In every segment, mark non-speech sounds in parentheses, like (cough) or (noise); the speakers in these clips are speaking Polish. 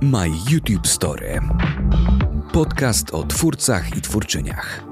My YouTube Story. Podcast o twórcach i twórczyniach.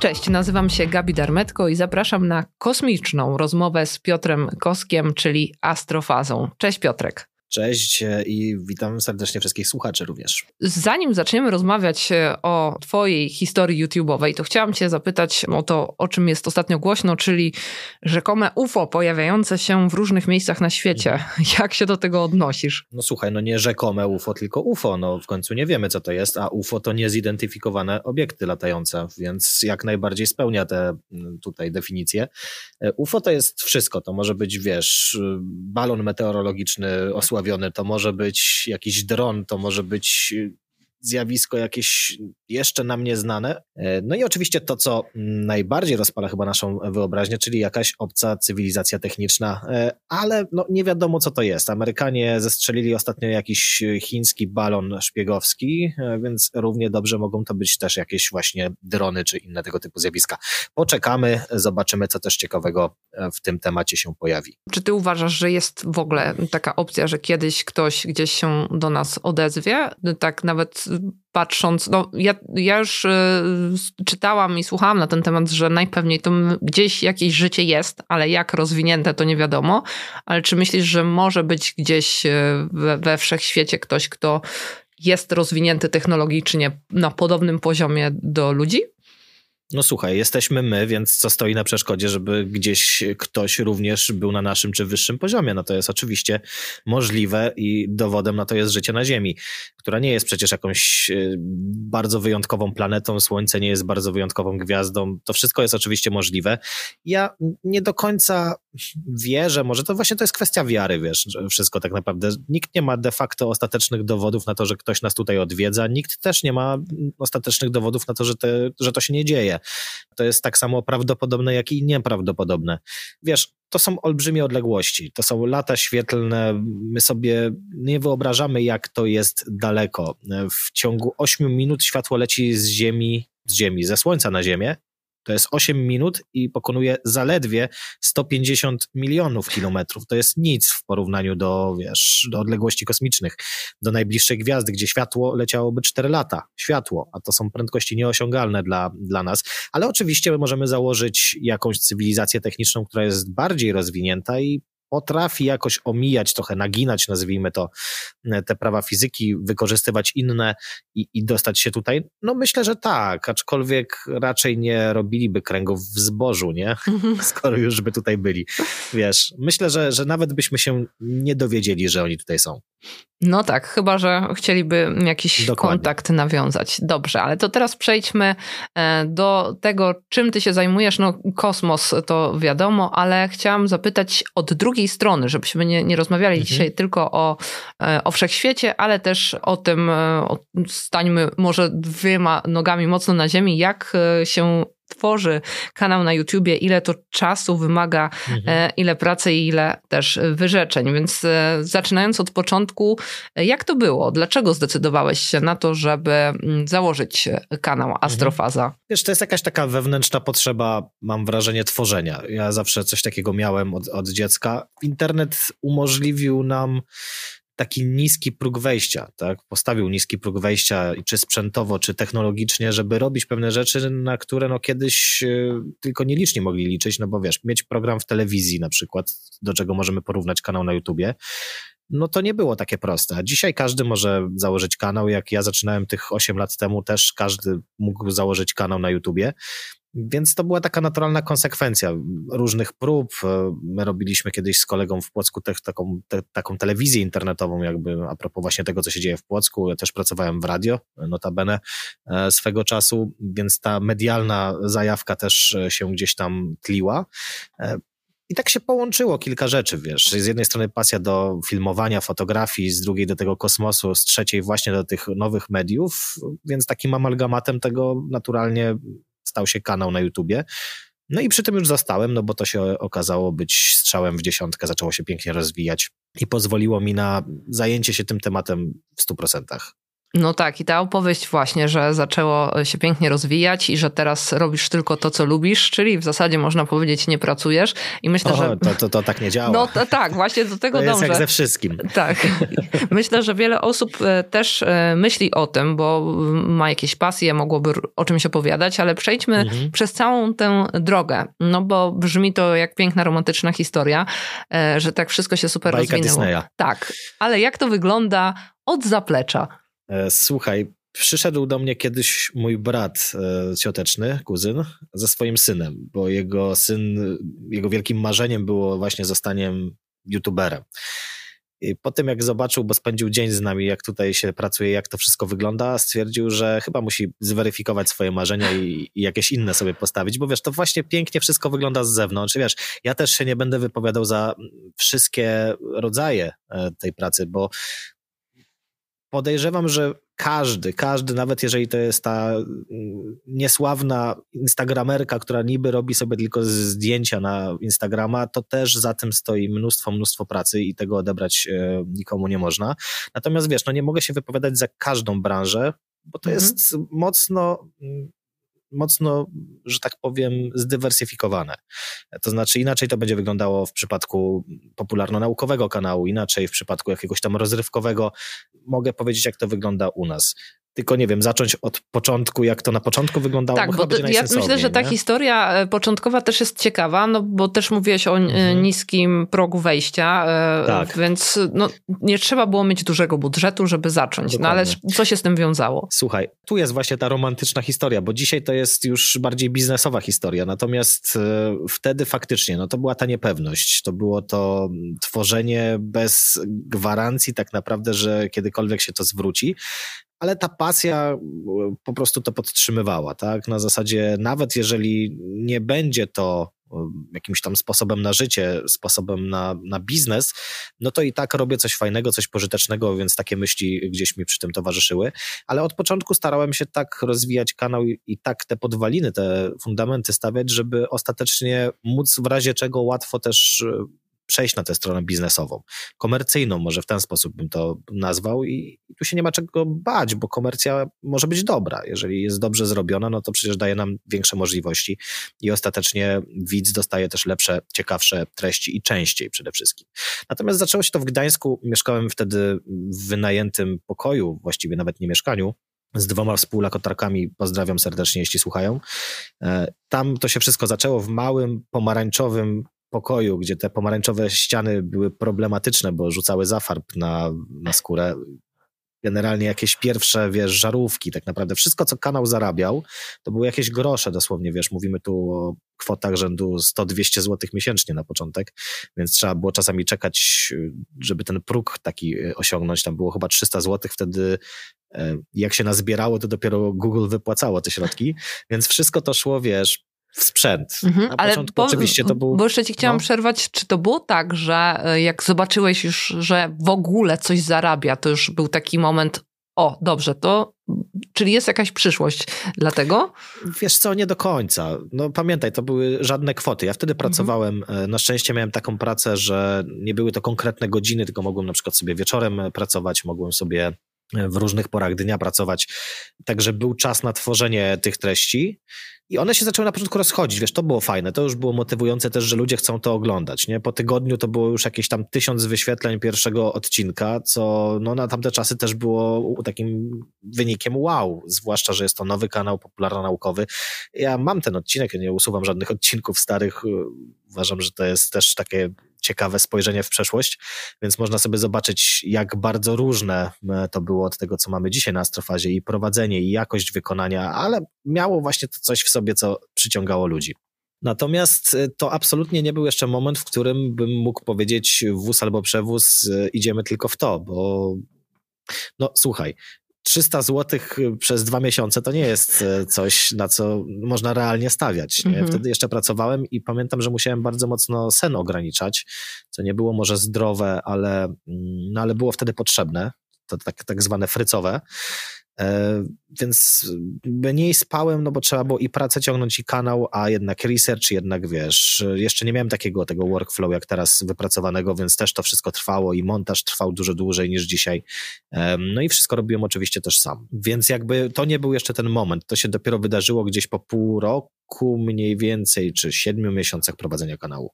Cześć, nazywam się Gabi Darmetko i zapraszam na kosmiczną rozmowę z Piotrem Koskiem, czyli astrofazą. Cześć Piotrek. Cześć i witam serdecznie wszystkich słuchaczy również. Zanim zaczniemy rozmawiać e, o Twojej historii YouTube'owej, to chciałam Cię zapytać o to, o czym jest ostatnio głośno, czyli rzekome UFO pojawiające się w różnych miejscach na świecie. Mhm. (laughs) Jak się do tego odnosisz? No słuchaj, no nie rzekome UFO, tylko UFO. No w końcu nie wiemy, co to jest, a UFO to niezidentyfikowane obiekty latające, więc jak najbardziej spełnia te tutaj definicje. E, UFO to jest wszystko. To może być, wiesz, balon meteorologiczny osłabiony to może być jakiś dron, to może być zjawisko jakieś jeszcze nam nieznane. E, no i oczywiście to, co najbardziej rozpala chyba naszą wyobraźnię, czyli jakaś obca cywilizacja techniczna, e, ale no nie wiadomo, co to jest. Amerykanie zestrzelili ostatnio jakiś chiński balon szpiegowski, e, więc równie dobrze mogą to być też jakieś właśnie drony czy inne tego typu zjawiska. Poczekamy, zobaczymy, co też ciekawego w tym temacie się pojawi. Czy ty uważasz, że jest w ogóle taka opcja, że kiedyś ktoś gdzieś się do nas odezwie? Tak nawet patrząc, no ja, ja już y, czytałam i słuchałam na ten temat, że najpewniej to gdzieś jakieś życie jest, ale jak rozwinięte to nie wiadomo. Ale czy myślisz, że może być gdzieś y, we, we wszechświecie ktoś, kto jest rozwinięty technologicznie na podobnym poziomie do ludzi? No słuchaj, jesteśmy my, więc co stoi na przeszkodzie, żeby gdzieś ktoś również był na naszym czy wyższym poziomie? No to jest oczywiście możliwe i dowodem na to jest życie na Ziemi, która nie jest przecież jakąś e, bardzo wyjątkową planetą, Słońce nie jest bardzo wyjątkową gwiazdą. To wszystko jest oczywiście możliwe. Ja nie do końca wierzę, może to właśnie to jest kwestia wiary, wiesz, wszystko tak naprawdę. Nikt nie ma de facto ostatecznych dowodów na to, że ktoś nas tutaj odwiedza, nikt też nie ma ostatecznych dowodów na to, że, te, że to się nie dzieje. To jest tak samo prawdopodobne, jak i nieprawdopodobne. Wiesz, to są olbrzymie odległości, to są lata świetlne. My sobie nie wyobrażamy, jak to jest daleko. W ciągu 8 minut światło leci z Ziemi, z Ziemi, ze Słońca na Ziemię to jest 8 minut i pokonuje zaledwie 150 milionów kilometrów. To jest nic w porównaniu do, wiesz, do odległości kosmicznych, do najbliższej gwiazdy, gdzie światło leciałoby 4 lata. Światło, a to są prędkości nieosiągalne dla, dla nas. Ale oczywiście możemy założyć jakąś cywilizację techniczną, która jest bardziej rozwinięta i potrafi jakoś omijać, trochę naginać, nazwijmy to, e, te prawa fizyki, wykorzystywać inne i, i dostać się tutaj? No myślę, że tak, aczkolwiek raczej nie robiliby kręgów w zbożu, nie? (laughs) Skoro już by tutaj byli. Wiesz, myślę, że, że nawet byśmy się nie dowiedzieli, że oni tutaj są. No tak, chyba że chcieliby jakiś Dokładnie. kontakt nawiązać. Dobrze, ale to teraz przejdźmy e, do tego, czym ty się zajmujesz. No, kosmos to wiadomo, ale chciałam zapytać od drugiej strony, żebyśmy nie, nie rozmawiali mhm. dzisiaj tylko o, e, o wszechświecie, ale też o tym, e, o, stańmy może dwiema nogami mocno na ziemi, jak się tworzy kanał na YouTubie, ile to czasu wymaga, mhm. E, ile pracy i ile też wyrzeczeń. Więc e, zaczynając od początku, e, jak to było? Dlaczego zdecydowałeś się na to, żeby mm, założyć kanał mhm. Astrofaza? Mhm. Wiesz, to jest jakaś taka wewnętrzna potrzeba, mam wrażenie, tworzenia. Ja zawsze coś takiego miałem od, od dziecka. Internet umożliwił nam taki niski próg wejścia, tak? Postawił niski próg wejścia, czy sprzętowo, czy technologicznie, żeby robić pewne rzeczy, na które no kiedyś e, tylko nieliczni mogli liczyć, no bo wiesz, mieć program w telewizji na przykład, do czego możemy porównać kanał na YouTubie, no to nie było takie proste. Dzisiaj każdy może założyć kanał. Jak ja zaczynałem tych 8 lat temu, też każdy mógł założyć kanał na YouTubie. Więc to była taka naturalna konsekwencja różnych prób. E, my robiliśmy kiedyś z kolegą w Płocku te, taką, te, taką telewizję internetową, jakby a propos właśnie tego, co się dzieje w Płocku. Ja też pracowałem w radio, notabene e, swego czasu, więc ta medialna zajawka też e, się gdzieś tam tliła. I tak się połączyło kilka rzeczy, wiesz. Z jednej strony pasja do filmowania, fotografii, z drugiej do tego kosmosu, z trzeciej właśnie do tych nowych mediów, więc takim amalgamatem tego naturalnie stał się kanał na YouTubie. No i przy tym już zostałem, no bo to się okazało być strzałem w dziesiątkę, zaczęło się pięknie rozwijać i pozwoliło mi na zajęcie się tym tematem w stu procentach. No tak, i ta opowieść właśnie, że zaczęło się pięknie rozwijać i że teraz robisz tylko to, co lubisz, czyli w zasadzie można powiedzieć nie pracujesz i myślę, o, że... To, to, to tak nie działa. No to, tak, właśnie do tego to jest dążę. jak ze wszystkim. Tak. (laughs) Myślę, że wiele osób e, też e, myśli o tym, bo ma jakieś pasje, mogłoby o czymś opowiadać, ale przejdźmy mhm. przez całą tę drogę, no bo brzmi to jak piękna, romantyczna historia, e, że tak wszystko się super Bajka rozwinęło. Disneya. Tak, ale jak to wygląda od zaplecza? E, słuchaj, przyszedł do mnie kiedyś mój brat e, cioteczny, kuzyn, ze swoim synem, bo jego syn, jego wielkim marzeniem było właśnie zostaniem youtuberem. I po tym, jak zobaczył, bo spędził dzień z nami, jak tutaj się pracuje, jak to wszystko wygląda, stwierdził, że chyba musi zweryfikować swoje marzenia i, i, jakieś inne sobie postawić, bo wiesz, to właśnie pięknie wszystko wygląda z zewnątrz. Wiesz, ja też się nie będę wypowiadał za wszystkie rodzaje e, tej pracy, bo podejrzewam, że każdy, każdy, nawet jeżeli to jest ta mm, niesławna instagramerka, która niby robi sobie tylko zdjęcia na Instagrama, to też za tym stoi mnóstwo, mnóstwo pracy i tego odebrać e, nikomu nie można. Natomiast wiesz, no nie mogę się wypowiadać za każdą branżę, bo to mhm. jest mocno mm, mocno, że tak powiem, zdywersyfikowane. To znaczy inaczej to będzie wyglądało w przypadku popularno-naukowego kanału, inaczej w przypadku jakiegoś tam rozrywkowego. Mogę powiedzieć, jak to wygląda u nas tylko nie wiem, zacząć od początku, jak to na początku wyglądało. Tak, bo, bo ja myślę, że ta historia e, początkowa też jest ciekawa, no bo też mówiłeś o e, mhm. niskim progu wejścia, e, tak. więc no, nie trzeba było mieć dużego budżetu, żeby zacząć. Dokładnie. No ale co się z tym wiązało? Słuchaj, tu jest właśnie ta romantyczna historia, bo dzisiaj to jest już bardziej biznesowa historia, natomiast wtedy faktycznie, no to była ta niepewność, to było to tworzenie bez gwarancji tak naprawdę, że kiedykolwiek się to zwróci, ale ta pasja e, po prostu to podtrzymywała, tak? Na zasadzie, nawet jeżeli nie będzie to e, jakimś tam sposobem na życie, sposobem na, na biznes, no to i tak robię coś fajnego, coś pożytecznego, więc takie myśli gdzieś mi przy tym towarzyszyły. Ale od początku starałem się tak rozwijać kanał i, i tak te podwaliny, te fundamenty stawiać, żeby ostatecznie móc w razie czego łatwo też e, przejść na tę stronę biznesową, komercyjną, może w ten sposób bym to nazwał i, tu się nie ma czego bać, bo komercja może być dobra. Jeżeli jest dobrze zrobiona, no to przecież daje nam większe możliwości i ostatecznie widz dostaje też lepsze, ciekawsze treści i częściej przede wszystkim. Natomiast zaczęło się to w Gdańsku, mieszkałem wtedy w wynajętym pokoju, właściwie nawet nie mieszkaniu, z dwoma współlokatorkami, pozdrawiam serdecznie, jeśli słuchają. E, tam to się wszystko zaczęło w małym, pomarańczowym pokoju, gdzie te pomarańczowe ściany były problematyczne, bo rzucały zafarb na, na skórę. Generalnie jakieś pierwsze, wiesz, żarówki, tak naprawdę wszystko, co kanał zarabiał, to były jakieś grosze dosłownie, wiesz, mówimy tu o kwotach rzędu 100-200 zł miesięcznie na początek, więc trzeba było czasami czekać, żeby ten próg taki e, osiągnąć, tam było chyba 300 zł, wtedy e, jak się nazbierało, to dopiero Google wypłacało te środki, więc wszystko to szło, wiesz, w sprzęt. Mhm, Na ale początku bo, oczywiście to był... Bo jeszcze ci chciałam no. przerwać, czy to było tak, że e, jak zobaczyłeś już, że w ogóle coś zarabia, to już był taki moment, o, dobrze, to czyli jest jakaś przyszłość dla tego? Wiesz co, nie do końca. No pamiętaj, to były żadne kwoty. Ja wtedy mhm. pracowałem, mhm. na szczęście miałem taką pracę, że nie były to konkretne godziny, tylko mogłem na przykład sobie wieczorem pracować, mogłem sobie w różnych porach dnia pracować. Także był czas na tworzenie tych treści i one się zaczęły na początku rozchodzić. Wiesz, to było fajne, to już było motywujące też, że ludzie chcą to oglądać. Nie? Po tygodniu to było już jakieś tam tysiąc wyświetleń pierwszego odcinka, co no, na tamte czasy też było takim wynikiem wow, zwłaszcza, że jest to nowy kanał popularno-naukowy. Ja mam ten odcinek, ja nie usuwam żadnych odcinków starych. Uważam, że to jest też takie ciekawe spojrzenie w przeszłość, więc można sobie zobaczyć, jak bardzo różne e, to było od tego, co mamy dzisiaj na astrofazie i prowadzenie, i jakość wykonania, ale miało właśnie to coś w sobie, co przyciągało ludzi. Natomiast e, to absolutnie nie był jeszcze moment, w którym bym mógł powiedzieć wóz albo przewóz, e, idziemy tylko w to, bo no słuchaj, 300 zł przez dwa miesiące to nie jest e, coś, na co można realnie stawiać. Mhm. Wtedy jeszcze pracowałem i pamiętam, że musiałem bardzo mocno sen ograniczać, co nie było może zdrowe, ale, mm, no, ale było wtedy potrzebne. To tak, tak zwane frycowe. E, więc mniej spałem, no bo trzeba było i pracę ciągnąć, i kanał, a jednak research, jednak wiesz, jeszcze nie miałem takiego tego workflow jak teraz wypracowanego, więc też to wszystko trwało i montaż trwał dużo dłużej niż dzisiaj. No i wszystko robiłem oczywiście też sam. Więc jakby to nie był jeszcze ten moment. To się dopiero wydarzyło gdzieś po pół roku mniej więcej, czy siedmiu miesiącach prowadzenia kanału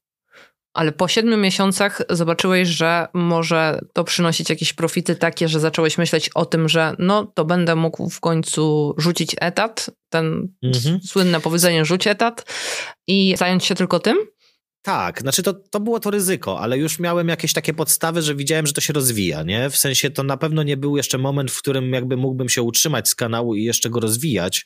ale po siedmiu miesiącach zobaczyłeś, że może to przynosić jakieś profity takie, że zacząłeś myśleć o tym, że no to będę mógł w końcu rzucić etat, ten mhm. słynne powiedzenie rzuć etat i zająć się tylko tym? Tak, znaczy to, to było to ryzyko, ale już miałem jakieś takie podstawy, że widziałem, że to się rozwija, nie? W sensie to na pewno nie był jeszcze moment, w którym jakby mógłbym się utrzymać z kanału i jeszcze go rozwijać,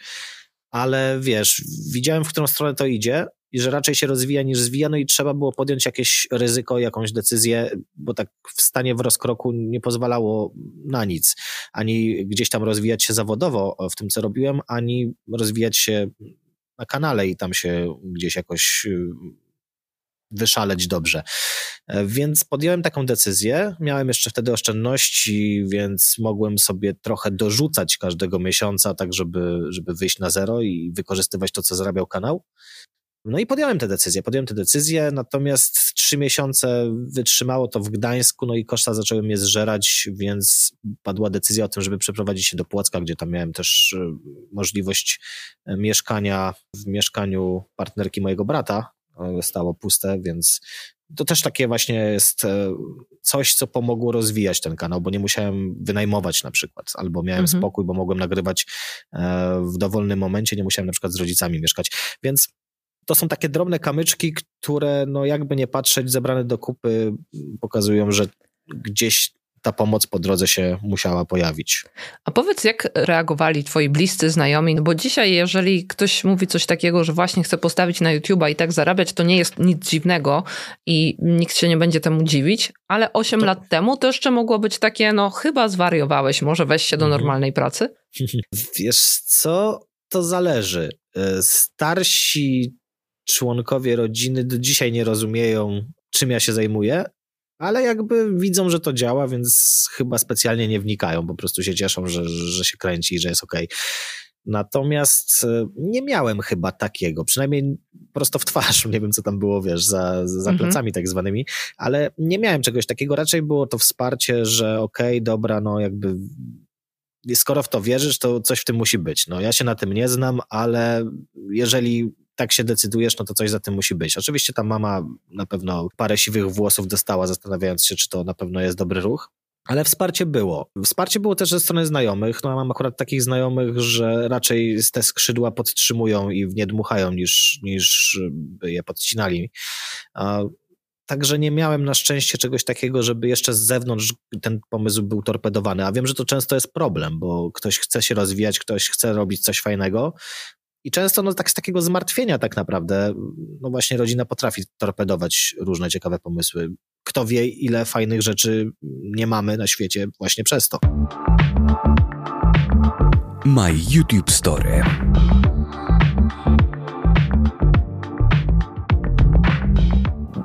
ale wiesz, widziałem, w którą stronę to idzie i że raczej się rozwija niż zwija, no i trzeba było podjąć jakieś ryzyko, jakąś decyzję, bo tak w stanie w rozkroku nie pozwalało na nic. Ani gdzieś tam rozwijać się zawodowo w tym, co robiłem, ani rozwijać się na kanale i tam się gdzieś jakoś y, wyszaleć dobrze. E, więc podjąłem taką decyzję. Miałem jeszcze wtedy oszczędności, więc mogłem sobie trochę dorzucać każdego miesiąca, tak żeby, żeby wyjść na zero i wykorzystywać to, co zarabiał kanał. No i podjąłem tę decyzję. Podjąłem tę decyzję, natomiast trzy miesiące wytrzymało to w Gdańsku, no i koszta zaczęły mnie zżerać, więc padła decyzja o tym, żeby przeprowadzić się do Płocka, gdzie tam miałem też e, możliwość e, mieszkania w mieszkaniu partnerki mojego brata. Stało puste, więc to też takie właśnie jest e, coś, co pomogło rozwijać ten kanał, bo nie musiałem wynajmować na przykład, albo miałem mhm. spokój, bo mogłem nagrywać w dowolnym momencie, nie musiałem na przykład z rodzicami mieszkać. Więc to są takie drobne kamyczki, które no jakby nie patrzeć, zebrane do kupy pokazują, że gdzieś ta pomoc po drodze się musiała pojawić. A powiedz, jak reagowali twoi bliscy znajomi? No bo dzisiaj, jeżeli ktoś mówi coś takiego, że właśnie chce postawić na YouTube'a i tak zarabiać, to nie jest nic dziwnego i nikt się nie będzie temu dziwić, ale 8 to... lat temu to jeszcze mogło być takie, no chyba zwariowałeś, może weź się do mhm. normalnej pracy? (laughs) Wiesz co, to zależy. E, starsi członkowie rodziny do dzisiaj nie rozumieją, czym ja się zajmuję, ale jakby widzą, że to działa, więc chyba specjalnie nie wnikają, po prostu się cieszą, że, że się kręci i że jest ok. Natomiast e, nie miałem chyba takiego, przynajmniej prosto w twarz, (laughs) nie wiem co tam było, wiesz, za, za mhm. plecami tak zwanymi, ale nie miałem czegoś takiego, raczej było to wsparcie, że okej, okay, dobra, no jakby skoro w to wierzysz, to coś w tym musi być. No ja się na tym nie znam, ale jeżeli tak się decydujesz, no to coś za tym musi być. Oczywiście ta mama na pewno parę siwych włosów dostała, zastanawiając się, czy to na pewno jest dobry ruch. Ale wsparcie było. Wsparcie było też ze strony znajomych. No, mam akurat takich znajomych, że raczej te skrzydła podtrzymują i nie dmuchają, niż, niż by je podcinali. Także nie miałem na szczęście czegoś takiego, żeby jeszcze z zewnątrz ten pomysł był torpedowany. A wiem, że to często jest problem, bo ktoś chce się rozwijać, ktoś chce robić coś fajnego, i często no, tak z takiego zmartwienia tak naprawdę, no właśnie rodzina potrafi torpedować różne ciekawe pomysły. Kto wie, ile fajnych rzeczy nie mamy na świecie właśnie przez to. My YouTube Story.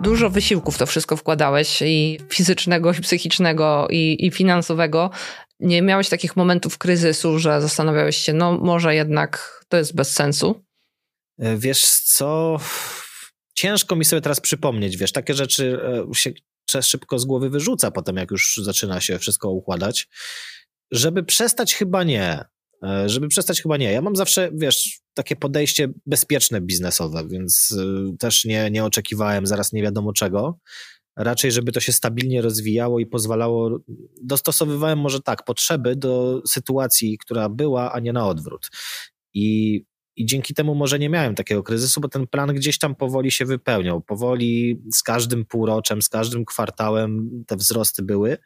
Dużo wysiłków to wszystko wkładałeś i fizycznego, i psychicznego, i, i finansowego. Nie miałeś takich momentów kryzysu, że zastanawiałeś się, no może jednak to jest bez sensu? E, wiesz co, ciężko mi sobie teraz przypomnieć, wiesz, takie rzeczy e, się szybko z głowy wyrzuca potem, jak już zaczyna się wszystko układać. Żeby przestać, chyba nie. E, żeby przestać, chyba nie. Ja mam zawsze, wiesz, takie podejście bezpieczne biznesowe, więc też nie, nie oczekiwałem zaraz nie wiadomo czego raczej, żeby to się stabilnie rozwijało i pozwalało, dostosowywałem może tak, potrzeby do sytuacji, która była, a nie na odwrót. I i dzięki temu może nie miałem takiego kryzysu, bo ten plan gdzieś tam powoli się wypełniał. Powoli z każdym półroczem, z każdym kwartałem te wzrosty były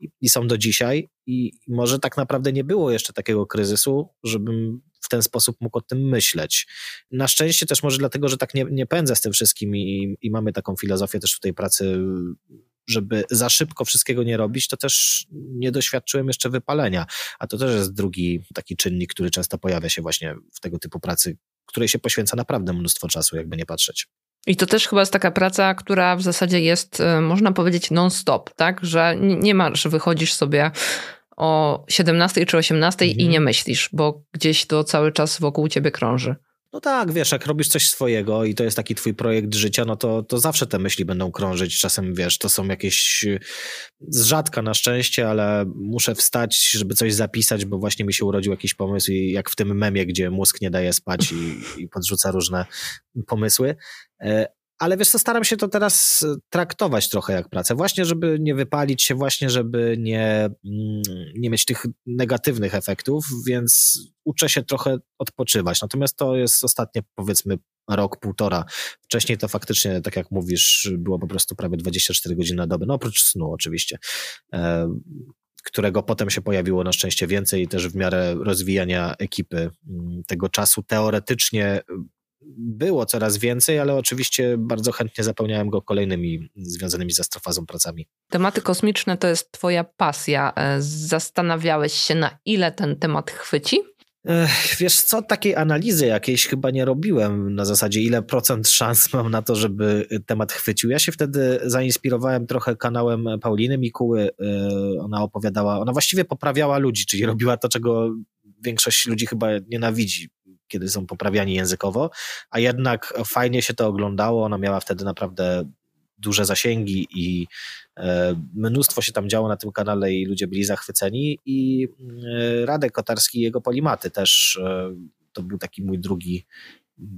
i, i są do dzisiaj. I może tak naprawdę nie było jeszcze takiego kryzysu, żebym w ten sposób mógł o tym myśleć. Na szczęście też może dlatego, że tak nie, nie pędzę z tym wszystkim i, i mamy taką filozofię też tutaj pracy żeby za szybko wszystkiego nie robić, to też nie doświadczyłem jeszcze wypalenia. A to też jest drugi taki czynnik, który często pojawia się właśnie w tego typu pracy, której się poświęca naprawdę mnóstwo czasu, jakby nie patrzeć. I to też chyba jest taka praca, która w zasadzie jest, e, można powiedzieć, non-stop, tak? Że nie masz, wychodzisz sobie o 17 czy 18 mhm. i nie myślisz, bo gdzieś to cały czas wokół ciebie krąży. No tak, wiesz, jak robisz coś swojego i to jest taki twój projekt życia, no to, to zawsze te myśli będą krążyć. Czasem, wiesz, to są jakieś z rzadka na szczęście, ale muszę wstać, żeby coś zapisać, bo właśnie mi się urodził jakiś pomysł i jak w tym memie, gdzie mózg nie daje spać i, i podrzuca różne pomysły. Ale wiesz co, staram się to teraz e, traktować trochę jak pracę, właśnie żeby nie wypalić się, właśnie żeby nie, mm, nie mieć tych negatywnych efektów, więc uczę się trochę odpoczywać. Natomiast to jest ostatnie powiedzmy rok, półtora. Wcześniej to faktycznie, tak jak mówisz, było po prostu prawie 24 godziny na dobę, no oprócz snu oczywiście e, którego potem się pojawiło na szczęście więcej, też w miarę rozwijania ekipy mm, tego czasu teoretycznie było coraz więcej, ale oczywiście bardzo chętnie zapełniałem go kolejnymi związanymi z astrofazą pracami. Tematy kosmiczne to jest twoja pasja. E, zastanawiałeś się, na ile ten temat chwyci? Wiesz co, takiej analizy jakiejś chyba nie robiłem na zasadzie, ile procent szans mam na to, żeby temat chwycił. Ja się wtedy zainspirowałem trochę kanałem Pauliny Mikuły. E, ona opowiadała, ona właściwie poprawiała ludzi, czyli robiła to, czego większość ludzi chyba nienawidzi kiedy są poprawiani językowo, a jednak fajnie się to oglądało. Ona miała wtedy naprawdę duże zasięgi i e, mnóstwo się tam działo na tym kanale i ludzie byli zachwyceni i e, Radek Kotarski i jego Polimaty też e, to był taki mój drugi,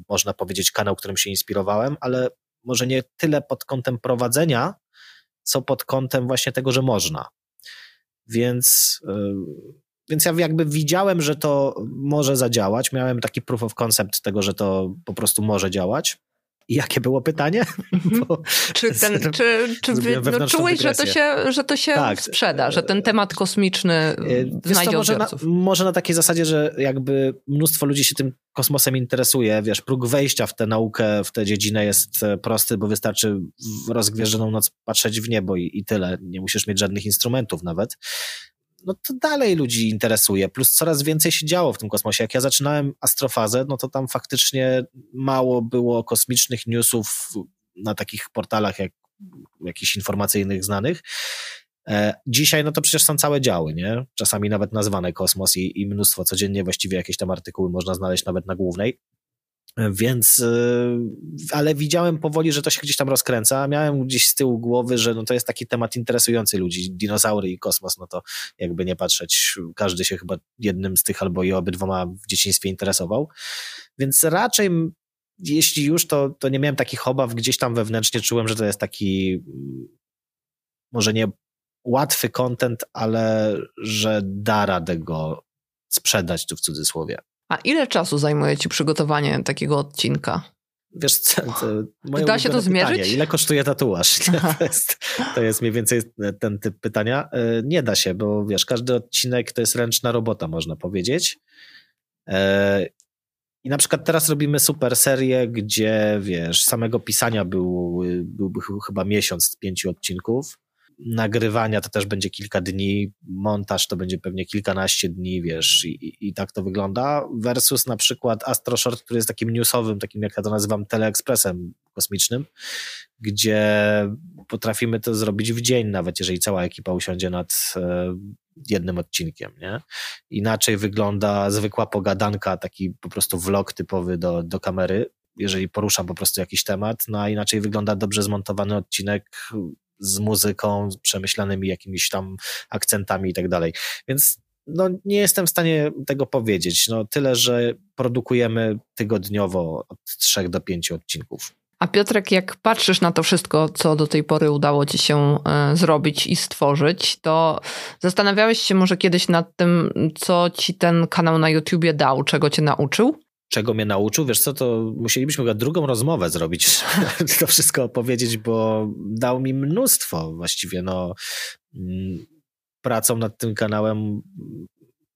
można powiedzieć, kanał, którym się inspirowałem, ale może nie tyle pod kątem prowadzenia, co pod kątem właśnie tego, że można. Więc więc ja jakby widziałem, że to może zadziałać. Miałem taki proof of concept tego, że to po prostu może działać. I jakie było pytanie? Mhm. Bo czy ten, czy, czy no, czułeś, że to się, że to się tak. sprzeda, że ten temat kosmiczny Wiesz znajdzie co, może na, może na takiej zasadzie, że jakby mnóstwo ludzi się tym kosmosem interesuje. Wiesz, próg wejścia w tę naukę, w tę dziedzinę jest e, prosty, bo wystarczy w rozgwierzoną noc patrzeć w niebo i, i tyle. Nie musisz mieć żadnych instrumentów nawet no to dalej ludzi interesuje. Plus coraz więcej się działo w tym kosmosie. Jak ja zaczynałem astrofazę, no to tam faktycznie mało było kosmicznych newsów na takich portalach jak jakichś informacyjnych znanych. E, dzisiaj no to przecież są całe działy, nie? Czasami nawet nazwane kosmos i, i mnóstwo codziennie właściwie jakieś tam artykuły można znaleźć nawet na głównej. Więc, y, ale widziałem powoli, że to się gdzieś tam rozkręca. Miałem gdzieś z tyłu głowy, że no to jest taki temat interesujący ludzi. Dinozaury i kosmos, no to jakby nie patrzeć, każdy się chyba jednym z tych albo i obydwoma w dzieciństwie interesował. Więc raczej, jeśli już, to, to nie miałem takich obaw. Gdzieś tam wewnętrznie czułem, że to jest taki może nie łatwy content, ale że da radę go sprzedać tu w cudzysłowie. A ile czasu zajmuje ci przygotowanie takiego odcinka? Wiesz co, to moje Da się to zmierzyć? Pytanie. Ile kosztuje tatuaż? (laughs) To jest, to jest mniej więcej ten typ pytania. E, nie da się, bo wiesz, każdy odcinek to jest ręczna robota, można powiedzieć. E, I na przykład teraz robimy super serię, gdzie wiesz, samego pisania był, byłby chyba miesiąc z pięciu odcinków nagrywania to też będzie kilka dni, montaż to będzie pewnie kilkanaście dni, wiesz, i, i tak to wygląda, versus na przykład Astro Short, który jest takim newsowym, takim jak ja to nazywam, teleekspresem kosmicznym, gdzie potrafimy to zrobić w dzień, nawet jeżeli cała ekipa usiądzie nad e, jednym odcinkiem, nie? Inaczej wygląda zwykła pogadanka, taki po prostu vlog typowy do, do kamery, jeżeli poruszam po prostu jakiś temat, no a inaczej wygląda dobrze zmontowany odcinek z muzyką, przemyślanymi jakimiś tam akcentami i tak dalej. Więc no, nie jestem w stanie tego powiedzieć. No, tyle, że produkujemy tygodniowo od 3 do 5 odcinków. A Piotrek, jak patrzysz na to wszystko, co do tej pory udało ci się e, zrobić i stworzyć, to zastanawiałeś się może kiedyś nad tym, co ci ten kanał na YouTubie dał, czego cię nauczył? Czego mnie nauczył, wiesz co, to musielibyśmy chyba drugą rozmowę zrobić, (laughs) to wszystko opowiedzieć, bo dał mi mnóstwo właściwie, no mm, pracą nad tym kanałem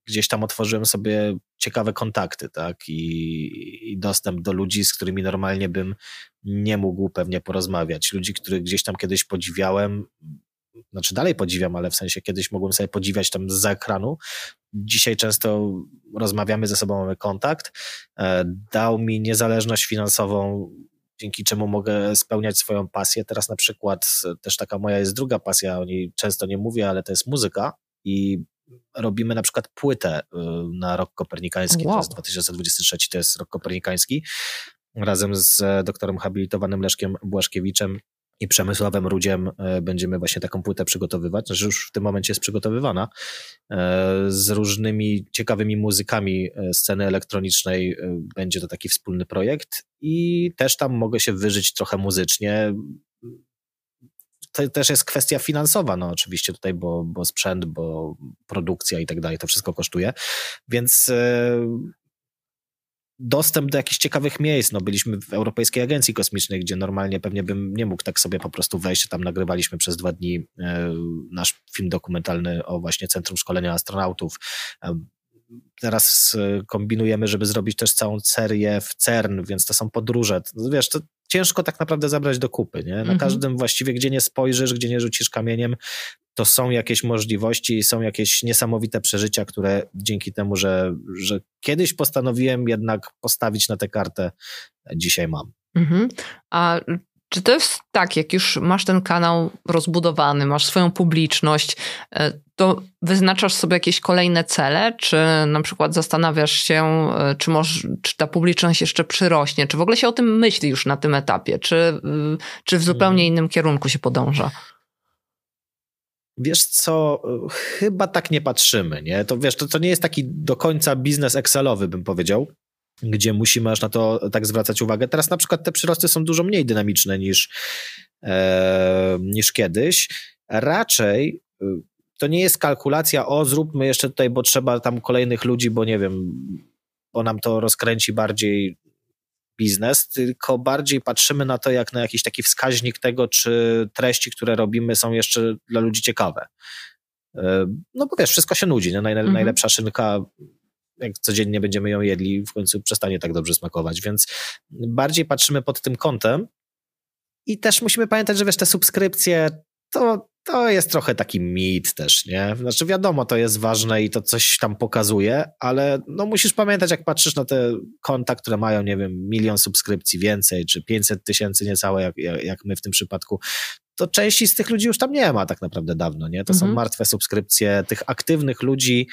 gdzieś tam otworzyłem sobie ciekawe kontakty, tak, i, i dostęp do ludzi, z którymi normalnie bym nie mógł pewnie porozmawiać. Ludzi, których gdzieś tam kiedyś podziwiałem, znaczy dalej podziwiam, ale w sensie kiedyś mogłem sobie podziwiać tam z ekranu. Dzisiaj często rozmawiamy ze sobą, mamy kontakt. E, dał mi niezależność finansową, dzięki czemu mogę spełniać swoją pasję. Teraz na przykład też taka moja jest druga pasja, o niej często nie mówię, ale to jest muzyka i robimy na przykład płytę na rok kopernikański, wow. to jest 2023, to jest rok kopernikański, razem z doktorem habilitowanym Leszkiem Błaszkiewiczem i Przemysławem Rudziem e, będziemy właśnie taką płytę przygotowywać, znaczy już w tym momencie jest przygotowywana, e, z różnymi ciekawymi muzykami e, sceny elektronicznej. Będzie to taki wspólny projekt i też tam mogę się wyżyć trochę muzycznie. To też jest kwestia finansowa, no oczywiście tutaj, bo, bo sprzęt, bo produkcja i tak dalej, to wszystko kosztuje, więc dostęp do jakichś ciekawych miejsc. No, byliśmy w Europejskiej Agencji Kosmicznej, gdzie normalnie pewnie bym nie mógł tak sobie po prostu wejść. Tam nagrywaliśmy przez dwa dni e, nasz film dokumentalny o właśnie Centrum Szkolenia Astronautów. E, teraz e, kombinujemy, żeby zrobić też całą serię w CERN, więc to są podróże. Wiesz, to ciężko tak naprawdę zabrać do kupy. Nie? Na mhm. każdym właściwie, gdzie nie spojrzysz, gdzie nie rzucisz kamieniem, to są jakieś możliwości i są jakieś niesamowite przeżycia, które dzięki temu, że, że kiedyś postanowiłem jednak postawić na tę kartę, dzisiaj mam. Mhm. A czy to jest tak, jak już masz ten kanał rozbudowany, masz swoją publiczność, e, to wyznaczasz sobie jakieś kolejne cele, czy na przykład zastanawiasz się, e, czy, może, czy ta publiczność jeszcze przyrośnie, czy w ogóle się o tym myśli już na tym etapie, czy, czy w zupełnie mhm. innym kierunku się podąża? Wiesz co, chyba tak nie patrzymy, nie? To wiesz, to, to nie jest taki do końca biznes Excelowy, bym powiedział, gdzie musimy aż na to tak zwracać uwagę. Teraz na przykład te przyrosty są dużo mniej dynamiczne niż, e, niż kiedyś. Raczej y, to nie jest kalkulacja, o zróbmy jeszcze tutaj, bo trzeba tam kolejnych ludzi, bo nie wiem, bo nam to rozkręci bardziej biznes, tylko bardziej patrzymy na to jak na jakiś taki wskaźnik tego, czy treści, które robimy są jeszcze dla ludzi ciekawe. E, no bo wiesz, wszystko się nudzi, nie? Mhm. najlepsza szynka jak codziennie będziemy ją jedli, w końcu przestanie tak dobrze smakować, więc bardziej patrzymy pod tym kątem i też musimy pamiętać, że wiesz, te subskrypcje to, to jest trochę taki mit też, nie? Znaczy wiadomo, to jest ważne i to coś tam pokazuje, ale no musisz pamiętać, jak patrzysz na te konta, które mają, nie wiem, milion subskrypcji więcej, czy 500 tysięcy niecałe, jak, jak my w tym przypadku, to części z tych ludzi już tam nie ma tak naprawdę dawno, nie? To mhm. są martwe subskrypcje tych aktywnych ludzi,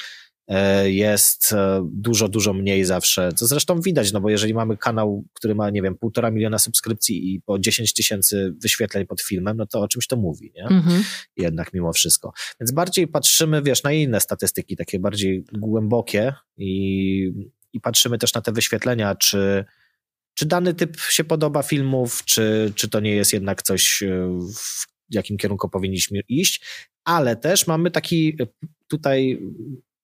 jest e, dużo, dużo mniej zawsze, co zresztą widać, no bo jeżeli mamy kanał, który ma, nie wiem, półtora miliona subskrypcji i po 10 tysięcy wyświetleń pod filmem, no to o czymś to mówi, nie? Mhm. Jednak mimo wszystko. Więc bardziej patrzymy, wiesz, na inne statystyki, takie bardziej głębokie i, i patrzymy też na te wyświetlenia, czy czy dany typ się podoba filmów, czy, czy to nie jest jednak coś, e, w jakim kierunku powinniśmy iść, ale też mamy taki tutaj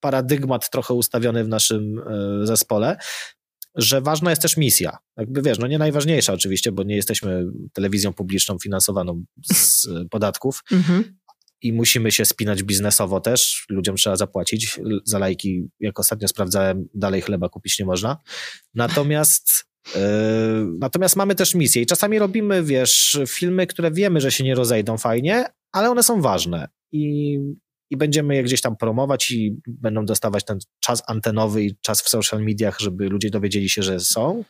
paradygmat trochę ustawiony w naszym e, zespole, że ważna jest też misja. Jakby wiesz, no nie najważniejsza oczywiście, bo nie jesteśmy telewizją publiczną finansowaną z podatków (laughs) mhm. i musimy się spinać biznesowo też. Ludziom trzeba zapłacić. Za lajki, jak ostatnio sprawdzałem, dalej chleba kupić nie można. Natomiast Yy, natomiast mamy też misję i czasami robimy, wiesz, filmy, które wiemy, że się nie rozejdą fajnie, ale one są ważne. I i będziemy je gdzieś tam promować i będą dostawać ten czas antenowy i czas w social mediach, żeby ludzie dowiedzieli się, że są,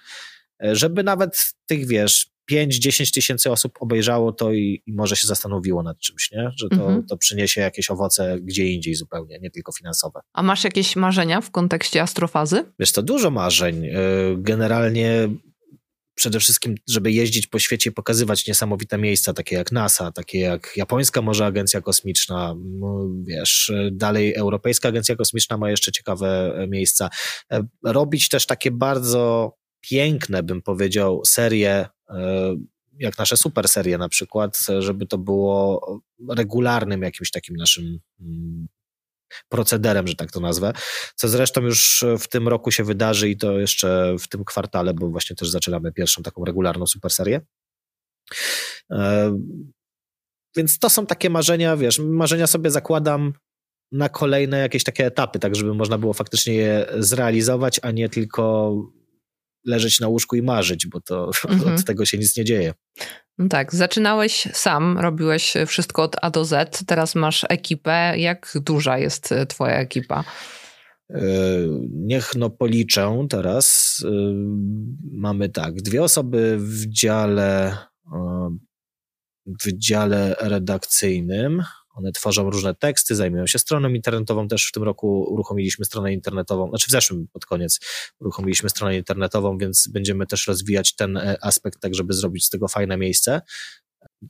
e, żeby nawet tych, wiesz, 5-10 tysięcy osób obejrzało to i, i, może się zastanowiło nad czymś, nie? że to, mhm. to przyniesie jakieś owoce gdzie indziej zupełnie, nie tylko finansowe. A masz jakieś marzenia w kontekście astrofazy? Wiesz, to dużo marzeń. E, generalnie przede wszystkim, żeby jeździć po świecie i pokazywać niesamowite miejsca, takie jak NASA, takie jak japońska może agencja kosmiczna, wiesz, dalej Europejska Agencja Kosmiczna ma jeszcze ciekawe e, miejsca. E, robić też takie bardzo piękne, bym powiedział, serie, e, jak nasze super serie na przykład, żeby to było regularnym jakimś takim naszym mm, procederem, że tak to nazwę, co zresztą już w tym roku się wydarzy i to jeszcze w tym kwartale, bo właśnie też zaczynamy pierwszą taką regularną super serię. E, więc to są takie marzenia, wiesz, marzenia sobie zakładam na kolejne jakieś takie etapy, tak żeby można było faktycznie je zrealizować, a nie tylko leżeć na łóżku i marzyć, bo to (laughs) mhm. od tego się nic nie dzieje. No tak, zaczynałeś sam, robiłeś wszystko od A do Z, teraz masz ekipę. Jak duża jest e, twoja ekipa? E, niech no policzę teraz. E, mamy tak, dwie osoby w dziale w dziale redakcyjnym, One tworzą różne teksty, zajmują się stroną internetową. Też w tym roku uruchomiliśmy stronę internetową, znaczy w zeszłym pod koniec uruchomiliśmy stronę internetową, więc będziemy też rozwijać ten e, aspekt, tak żeby zrobić z tego fajne miejsce.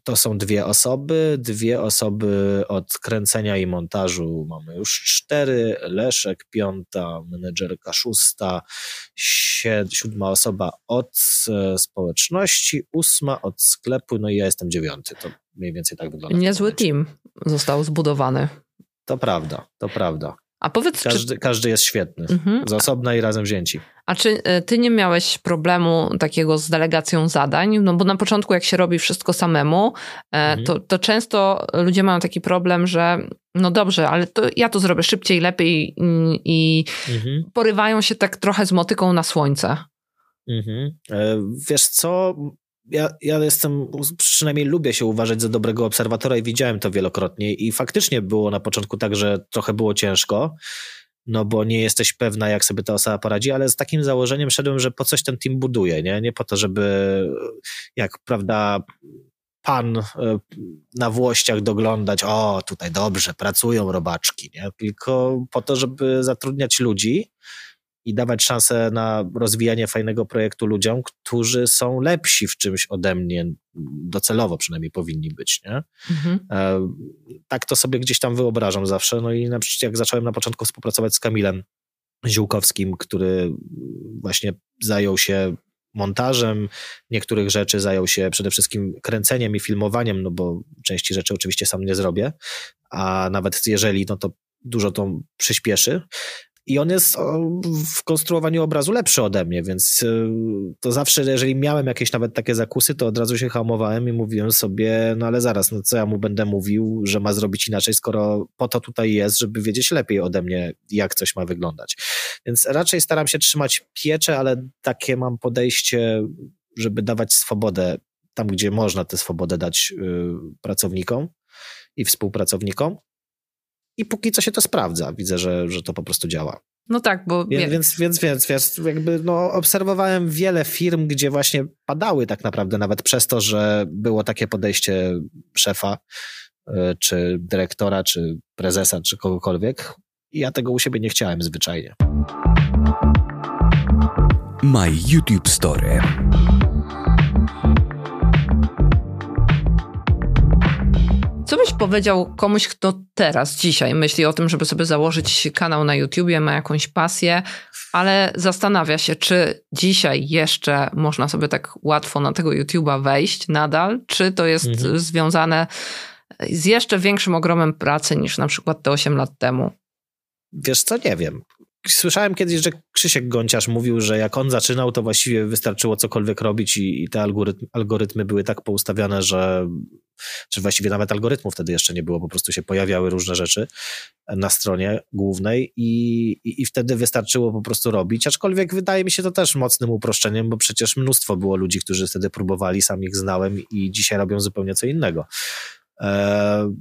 To są dwie osoby, dwie osoby od kręcenia i montażu mamy już cztery, Leszek piąta, menedżerka szósta, siódma osoba od e, społeczności, ósma od sklepu, no i ja jestem dziewiąty, to mniej więcej tak wygląda. Niezły team został zbudowany. To prawda, to prawda. A powiedz, każdy, czy... każdy jest świetny, mhm. z osobna i razem wzięci. A czy e, ty nie miałeś problemu takiego z delegacją zadań? No bo na początku, jak się robi wszystko samemu, e, mhm. to, to często ludzie mają taki problem, że no dobrze, ale to ja to zrobię szybciej, lepiej i mhm. porywają się tak trochę z motyką na słońce. Mhm. E, wiesz co, ja, ja jestem, przynajmniej lubię się uważać za dobrego obserwatora i widziałem to wielokrotnie i faktycznie było na początku tak, że trochę było ciężko, no bo nie jesteś pewna, jak sobie ta osoba poradzi, ale z takim założeniem szedłem, że po coś ten team buduje, nie? Nie po to, żeby jak, prawda, pan e, na włościach doglądać, o, tutaj dobrze, pracują robaczki, nie? Tylko po to, żeby zatrudniać ludzi, i dawać szansę na rozwijanie fajnego projektu ludziom, którzy są lepsi w czymś ode mnie, docelowo przynajmniej powinni być. Nie? Mhm. E, tak to sobie gdzieś tam wyobrażam zawsze. No i na przykład jak zacząłem na początku współpracować z Kamilem Ziółkowskim, który właśnie zajął się montażem niektórych rzeczy, zajął się przede wszystkim kręceniem i filmowaniem, no bo części rzeczy oczywiście sam nie zrobię, a nawet jeżeli, no to dużo to przyspieszy. I on jest w konstruowaniu obrazu lepszy ode mnie, więc y, to zawsze, jeżeli miałem jakieś nawet takie zakusy, to od razu się hamowałem i mówiłem sobie, no ale zaraz, no co ja mu będę mówił, że ma zrobić inaczej, skoro po to tutaj jest, żeby wiedzieć lepiej ode mnie, jak coś ma wyglądać. Więc raczej staram się trzymać piecze, ale takie mam podejście, żeby dawać swobodę tam, gdzie można tę swobodę dać y, pracownikom i współpracownikom i póki co się to sprawdza. Widzę, że, że to po prostu działa. No tak, bo... Więc, więc, więc, więc, więc jakby no, obserwowałem wiele firm, gdzie właśnie padały tak naprawdę nawet przez to, że było takie podejście szefa, e, czy dyrektora, czy prezesa, czy kogokolwiek. I ja tego u siebie nie chciałem zwyczajnie. My YouTube Story. Co byś powiedział komuś, kto teraz, dzisiaj myśli o tym, żeby sobie założyć kanał na YouTubie, ma jakąś pasję, ale zastanawia się, czy dzisiaj jeszcze można sobie tak łatwo na tego YouTuba wejść nadal, czy to jest mhm. związane z jeszcze większym ogromem pracy niż na przykład te 8 lat temu? Wiesz co, nie wiem. Słyszałem kiedyś, że Krzysiek Gonciarz mówił, że jak on zaczynał, to właściwie wystarczyło cokolwiek robić i, i te algorytmy, były tak poustawiane, że czy właściwie nawet algorytmów wtedy jeszcze nie było, po prostu się pojawiały różne rzeczy na stronie głównej i, i, i wtedy wystarczyło po prostu robić, aczkolwiek wydaje mi się to też mocnym uproszczeniem, bo przecież mnóstwo było ludzi, którzy wtedy próbowali, sam ich znałem i dzisiaj robią zupełnie co innego. Eee,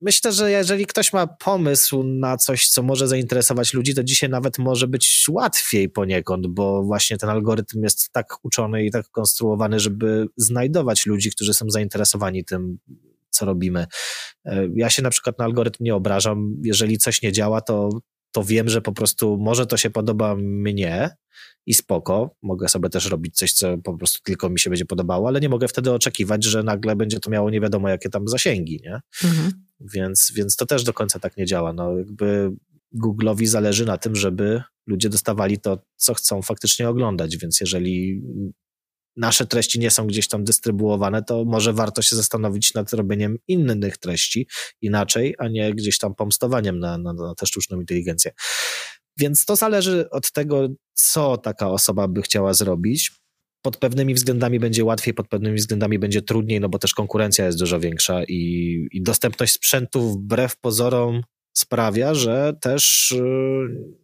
myślę, że jeżeli ktoś ma pomysł na coś, co może zainteresować ludzi, to dzisiaj nawet może być łatwiej poniekąd, bo właśnie ten algorytm jest tak uczony i tak konstruowany, żeby znajdować ludzi, którzy są zainteresowani tym, co robimy. E, ja się na przykład na algorytm nie obrażam. Jeżeli coś nie działa, to, to wiem, że po prostu może to się podoba mnie i spoko. Mogę sobie też robić coś, co po prostu tylko mi się będzie podobało, ale nie mogę wtedy oczekiwać, że nagle będzie to miało nie wiadomo jakie tam zasięgi, nie? Mhm. Więc, więc to też do końca tak nie działa. No, jakby Google'owi zależy na tym, żeby ludzie dostawali to, co chcą faktycznie oglądać, więc jeżeli nasze treści nie są gdzieś tam dystrybuowane, to może warto się zastanowić nad robieniem innych treści inaczej, a nie gdzieś tam pomstowaniem na, na, na tę sztuczną inteligencję. Więc to zależy od tego, co taka osoba by chciała zrobić pod pewnymi względami będzie łatwiej, pod pewnymi względami będzie trudniej, no bo też konkurencja jest dużo większa i, i dostępność sprzętu wbrew pozorom sprawia, że też yy,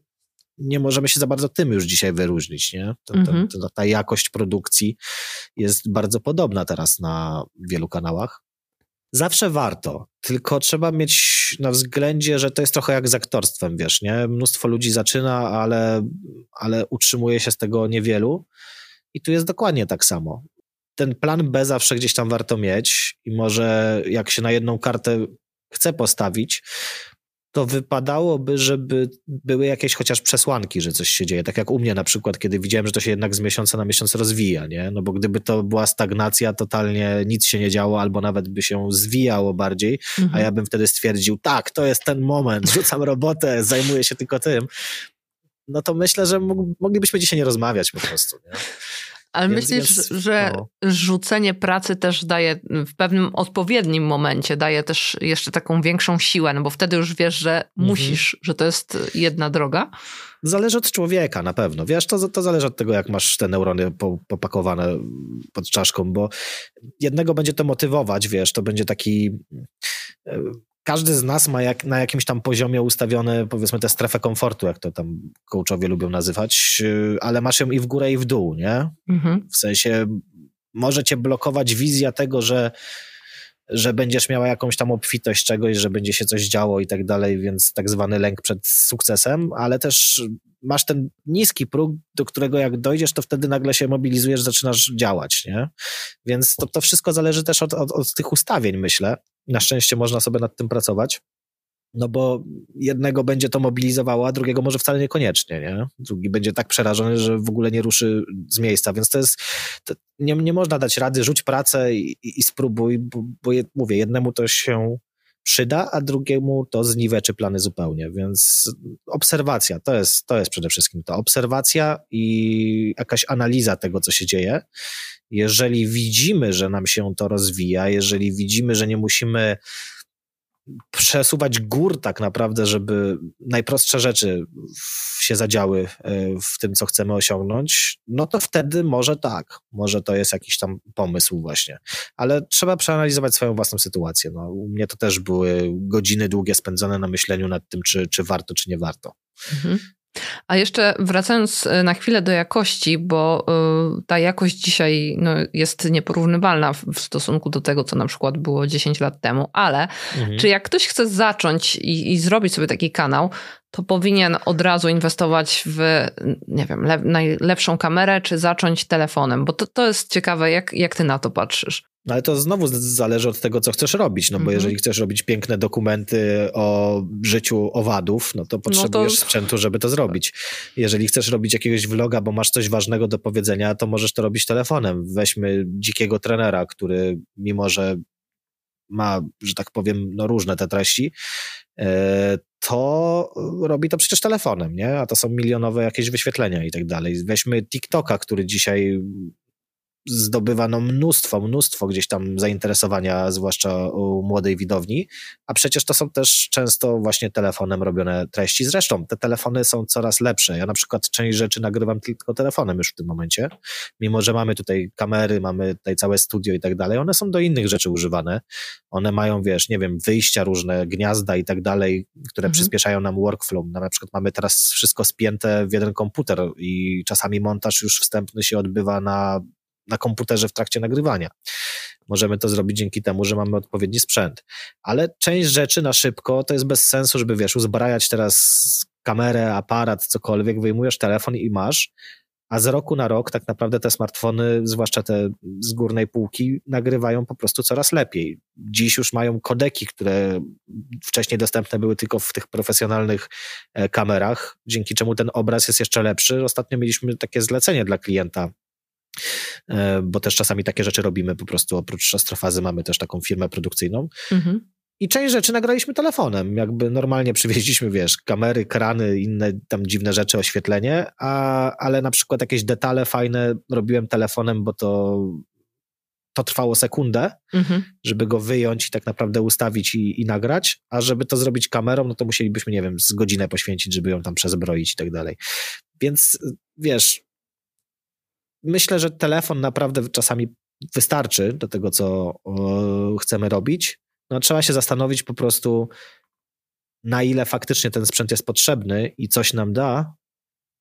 nie możemy się za bardzo tym już dzisiaj wyróżnić, nie? Ten, mhm. ten, ta jakość produkcji jest bardzo podobna teraz na wielu kanałach. Zawsze warto, tylko trzeba mieć na względzie, że to jest trochę jak z aktorstwem, wiesz, nie? Mnóstwo ludzi zaczyna, ale, ale utrzymuje się z tego niewielu i tu jest dokładnie tak samo. Ten plan B zawsze gdzieś tam warto mieć i może jak się na jedną kartę chcę postawić, to wypadałoby, żeby były jakieś chociaż przesłanki, że coś się dzieje. Tak jak u mnie na przykład, kiedy widziałem, że to się jednak z miesiąca na miesiąc rozwija, nie? No bo gdyby to była stagnacja, totalnie nic się nie działo, albo nawet by się zwijało bardziej, mhm. a ja bym wtedy stwierdził, tak, to jest ten moment, (laughs) rzucam robotę, zajmuję się tylko tym, no to myślę, że moglibyśmy dzisiaj nie rozmawiać po prostu. Nie? Ale więc, myślisz, że no. rzucenie pracy też daje w pewnym odpowiednim momencie, daje też jeszcze taką większą siłę, no bo wtedy już wiesz, że mhm. musisz, że to jest jedna droga? Zależy od człowieka na pewno. Wiesz, to, to zależy od tego, jak masz te neurony popakowane pod czaszką, bo jednego będzie to motywować, wiesz, to będzie taki każdy z nas ma jak, na jakimś tam poziomie ustawione, powiedzmy, tę strefę komfortu, jak to tam coachowie lubią nazywać, y, ale masz ją i w górę, i w dół, nie? Mhm. W sensie może cię blokować wizja tego, że że będziesz miała jakąś tam obfitość czegoś, że będzie się coś działo i tak dalej, więc tak zwany lęk przed sukcesem, ale też masz ten niski próg, do którego jak dojdziesz, to wtedy nagle się mobilizujesz, zaczynasz działać, nie? Więc to, to wszystko zależy też od, od, od tych ustawień, myślę. Na szczęście można sobie nad tym pracować. No bo jednego będzie to mobilizowało, a drugiego może wcale niekoniecznie, nie? Drugi będzie tak przerażony, że w ogóle nie ruszy z miejsca, więc to jest, to nie, nie można dać rady, rzuć pracę i, i, spróbuj, bo, bo je, mówię, jednemu to się przyda, a drugiemu to zniweczy plany zupełnie, więc obserwacja, to jest, to jest przede wszystkim to, obserwacja i jakaś analiza tego, co się dzieje. Jeżeli widzimy, że nam się to rozwija, jeżeli widzimy, że nie musimy przesuwać gór tak naprawdę, żeby najprostsze rzeczy się zadziały e, w tym, co chcemy osiągnąć, no to wtedy może tak, może to jest jakiś tam pomysł właśnie. Ale trzeba przeanalizować swoją własną sytuację. No, u mnie to też były godziny długie spędzone na myśleniu nad tym, czy, czy warto, czy nie warto. Mhm. A jeszcze wracając e, na chwilę do jakości, bo e, ta jakość dzisiaj no, jest nieporównywalna w stosunku do tego, co na przykład było 10 lat temu, ale mhm. czy jak ktoś chce zacząć i, i zrobić sobie taki kanał, to powinien od razu inwestować w, nie wiem, le, najlepszą kamerę, czy zacząć telefonem? Bo to, to jest ciekawe, jak, jak ty na to patrzysz. No ale to znowu zależy od tego, co chcesz robić, no bo mhm. jeżeli chcesz robić piękne dokumenty o życiu owadów, no to potrzebujesz no to... sprzętu, żeby to zrobić. Jeżeli chcesz robić jakiegoś vloga, bo masz coś ważnego do powiedzenia, to możesz to robić telefonem. Weźmy dzikiego trenera, który mimo, że ma, że tak powiem, no różne te treści, e, to robi to przecież telefonem, nie? A to są milionowe jakieś wyświetlenia i tak dalej. Weźmy TikToka, który dzisiaj zdobywano mnóstwo, mnóstwo gdzieś tam zainteresowania, zwłaszcza u młodej widowni, a przecież to są też często właśnie telefonem robione treści. Zresztą te telefony są coraz lepsze. Ja na przykład część rzeczy nagrywam tylko telefonem już w tym momencie, mimo że mamy tutaj kamery, mamy tutaj całe studio i tak dalej, one są do innych rzeczy używane. One mają, wiesz, nie wiem, wyjścia różne, gniazda i tak dalej, które mhm. przyspieszają nam workflow. No, na przykład mamy teraz wszystko spięte w jeden komputer i czasami montaż już wstępny się odbywa na na komputerze w trakcie nagrywania. Możemy to zrobić dzięki temu, że mamy odpowiedni sprzęt. Ale część rzeczy na szybko to jest bez sensu, żeby wiesz, uzbrajać teraz kamerę, aparat, cokolwiek, wyjmujesz telefon i masz, a z roku na rok tak naprawdę te smartfony, zwłaszcza te z górnej półki, nagrywają po prostu coraz lepiej. Dziś już mają kodeki, które wcześniej dostępne były tylko w tych profesjonalnych e, kamerach, dzięki czemu ten obraz jest jeszcze lepszy. Ostatnio mieliśmy takie zlecenie dla klienta bo też czasami takie rzeczy robimy po prostu, oprócz astrofazy mamy też taką firmę produkcyjną. Mhm. I część rzeczy nagraliśmy telefonem, jakby normalnie przywieźliśmy, wiesz, kamery, krany, inne tam dziwne rzeczy, oświetlenie, a, ale na przykład jakieś detale fajne robiłem telefonem, bo to, to trwało sekundę, mhm. żeby go wyjąć i tak naprawdę ustawić i, i nagrać, a żeby to zrobić kamerą, no to musielibyśmy, nie wiem, z godzinę poświęcić, żeby ją tam przezbroić i tak dalej. Więc wiesz, myślę, że telefon naprawdę czasami wystarczy do tego, co chcemy robić. No, trzeba się zastanowić po prostu, na ile faktycznie ten sprzęt jest potrzebny i coś nam da,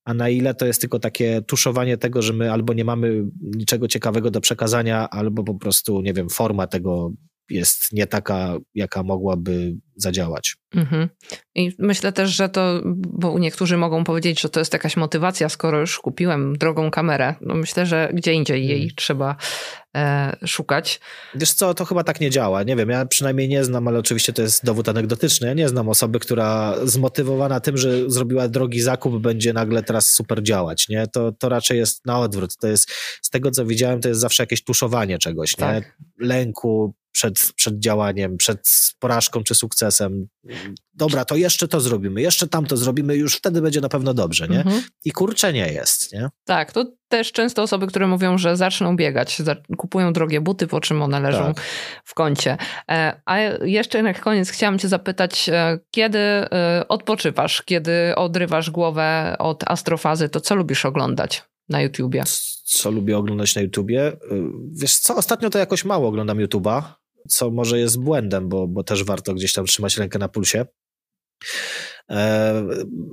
a na ile to jest tylko takie tuszowanie tego, że my albo nie mamy niczego ciekawego do przekazania, albo po prostu, nie wiem, forma tego jest nie taka, jaka mogłaby zadziałać. Mhm. I myślę też, że to, bo niektórzy mogą powiedzieć, że to jest jakaś motywacja, skoro już kupiłem drogą kamerę. No myślę, że gdzie indziej jej hmm. trzeba e, szukać. Wiesz co, to chyba tak nie działa. Nie wiem, ja przynajmniej nie znam, ale oczywiście to jest dowód anegdotyczny. Ja nie znam osoby, która zmotywowana tym, że zrobiła drogi zakup, będzie nagle teraz super działać. Nie? To, to raczej jest na odwrót. To jest, z tego co widziałem, to jest zawsze jakieś tuszowanie czegoś, tak. nie? lęku, przed, przed działaniem, przed porażką czy sukcesem. Dobra, to jeszcze to zrobimy, jeszcze tamto zrobimy, już wtedy będzie na pewno dobrze, nie? Mhm. I kurczę nie jest, nie? Tak, to też często osoby, które mówią, że zaczną biegać, kupują drogie buty, po czym one leżą tak. w kącie. E, a jeszcze na koniec chciałam cię zapytać, e, kiedy e, odpoczywasz, kiedy odrywasz głowę od astrofazy, to co lubisz oglądać? na YouTubie? Co lubię oglądać na YouTubie? Wiesz co, ostatnio to jakoś mało oglądam YouTube'a co może jest błędem, bo, bo też warto gdzieś tam trzymać rękę na pulsie. E,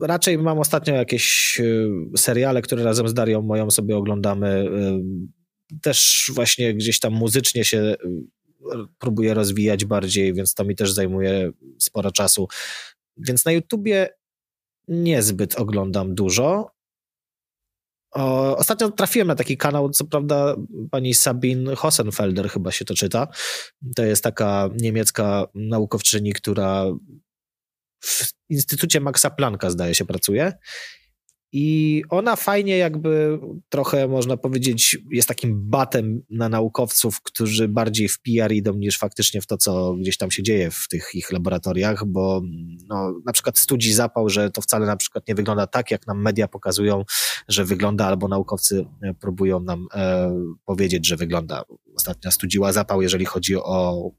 raczej mam ostatnio jakieś e, seriale, które razem z Darią moją sobie oglądamy. E, też właśnie gdzieś tam muzycznie się próbuję rozwijać bardziej, więc to mi też zajmuje sporo czasu. Więc na YouTubie niezbyt oglądam dużo, o, ostatnio trafiłem na taki kanał, co prawda pani Sabine Hossenfelder chyba się to czyta. To jest taka niemiecka naukowczyni, która w Instytucie Maxa Plancka zdaje się pracuje i ona fajnie jakby trochę można powiedzieć jest takim batem na naukowców, którzy bardziej w PR idą niż faktycznie w to, co gdzieś tam się dzieje w tych ich laboratoriach, bo no, na przykład studzi zapał, że to wcale na przykład nie wygląda tak, jak nam media pokazują, że wygląda, albo naukowcy e, próbują nam e, powiedzieć, że wygląda. Ostatnia studziła zapał, jeżeli chodzi o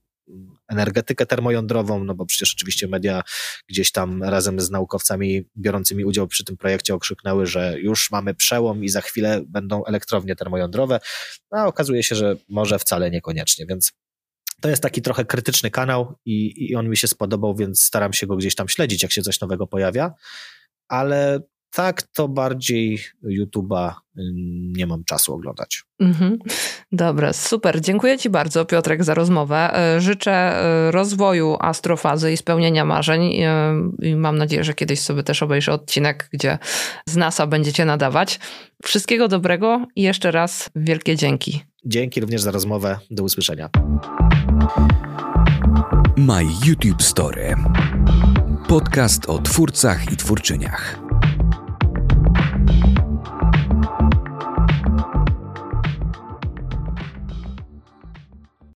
energetykę termojądrową, no bo przecież oczywiście media gdzieś tam razem z naukowcami biorącymi udział przy tym projekcie okrzyknęły, że już mamy przełom i za chwilę będą elektrownie termojądrowe, a okazuje się, że może wcale niekoniecznie, więc to jest taki trochę krytyczny kanał i, i on mi się spodobał, więc staram się go gdzieś tam śledzić, jak się coś nowego pojawia, ale tak to bardziej YouTube'a nie mam czasu oglądać. Mhm. Dobra, super. Dziękuję Ci bardzo, Piotrek, za rozmowę. E, życzę e, rozwoju astrofazy i spełnienia marzeń i mam nadzieję, że kiedyś sobie też obejrzę odcinek, gdzie z NASA będziecie nadawać. Wszystkiego dobrego i jeszcze raz wielkie dzięki. Dzięki również za rozmowę. Do usłyszenia. My YouTube Story. Podcast o twórcach i twórczyniach.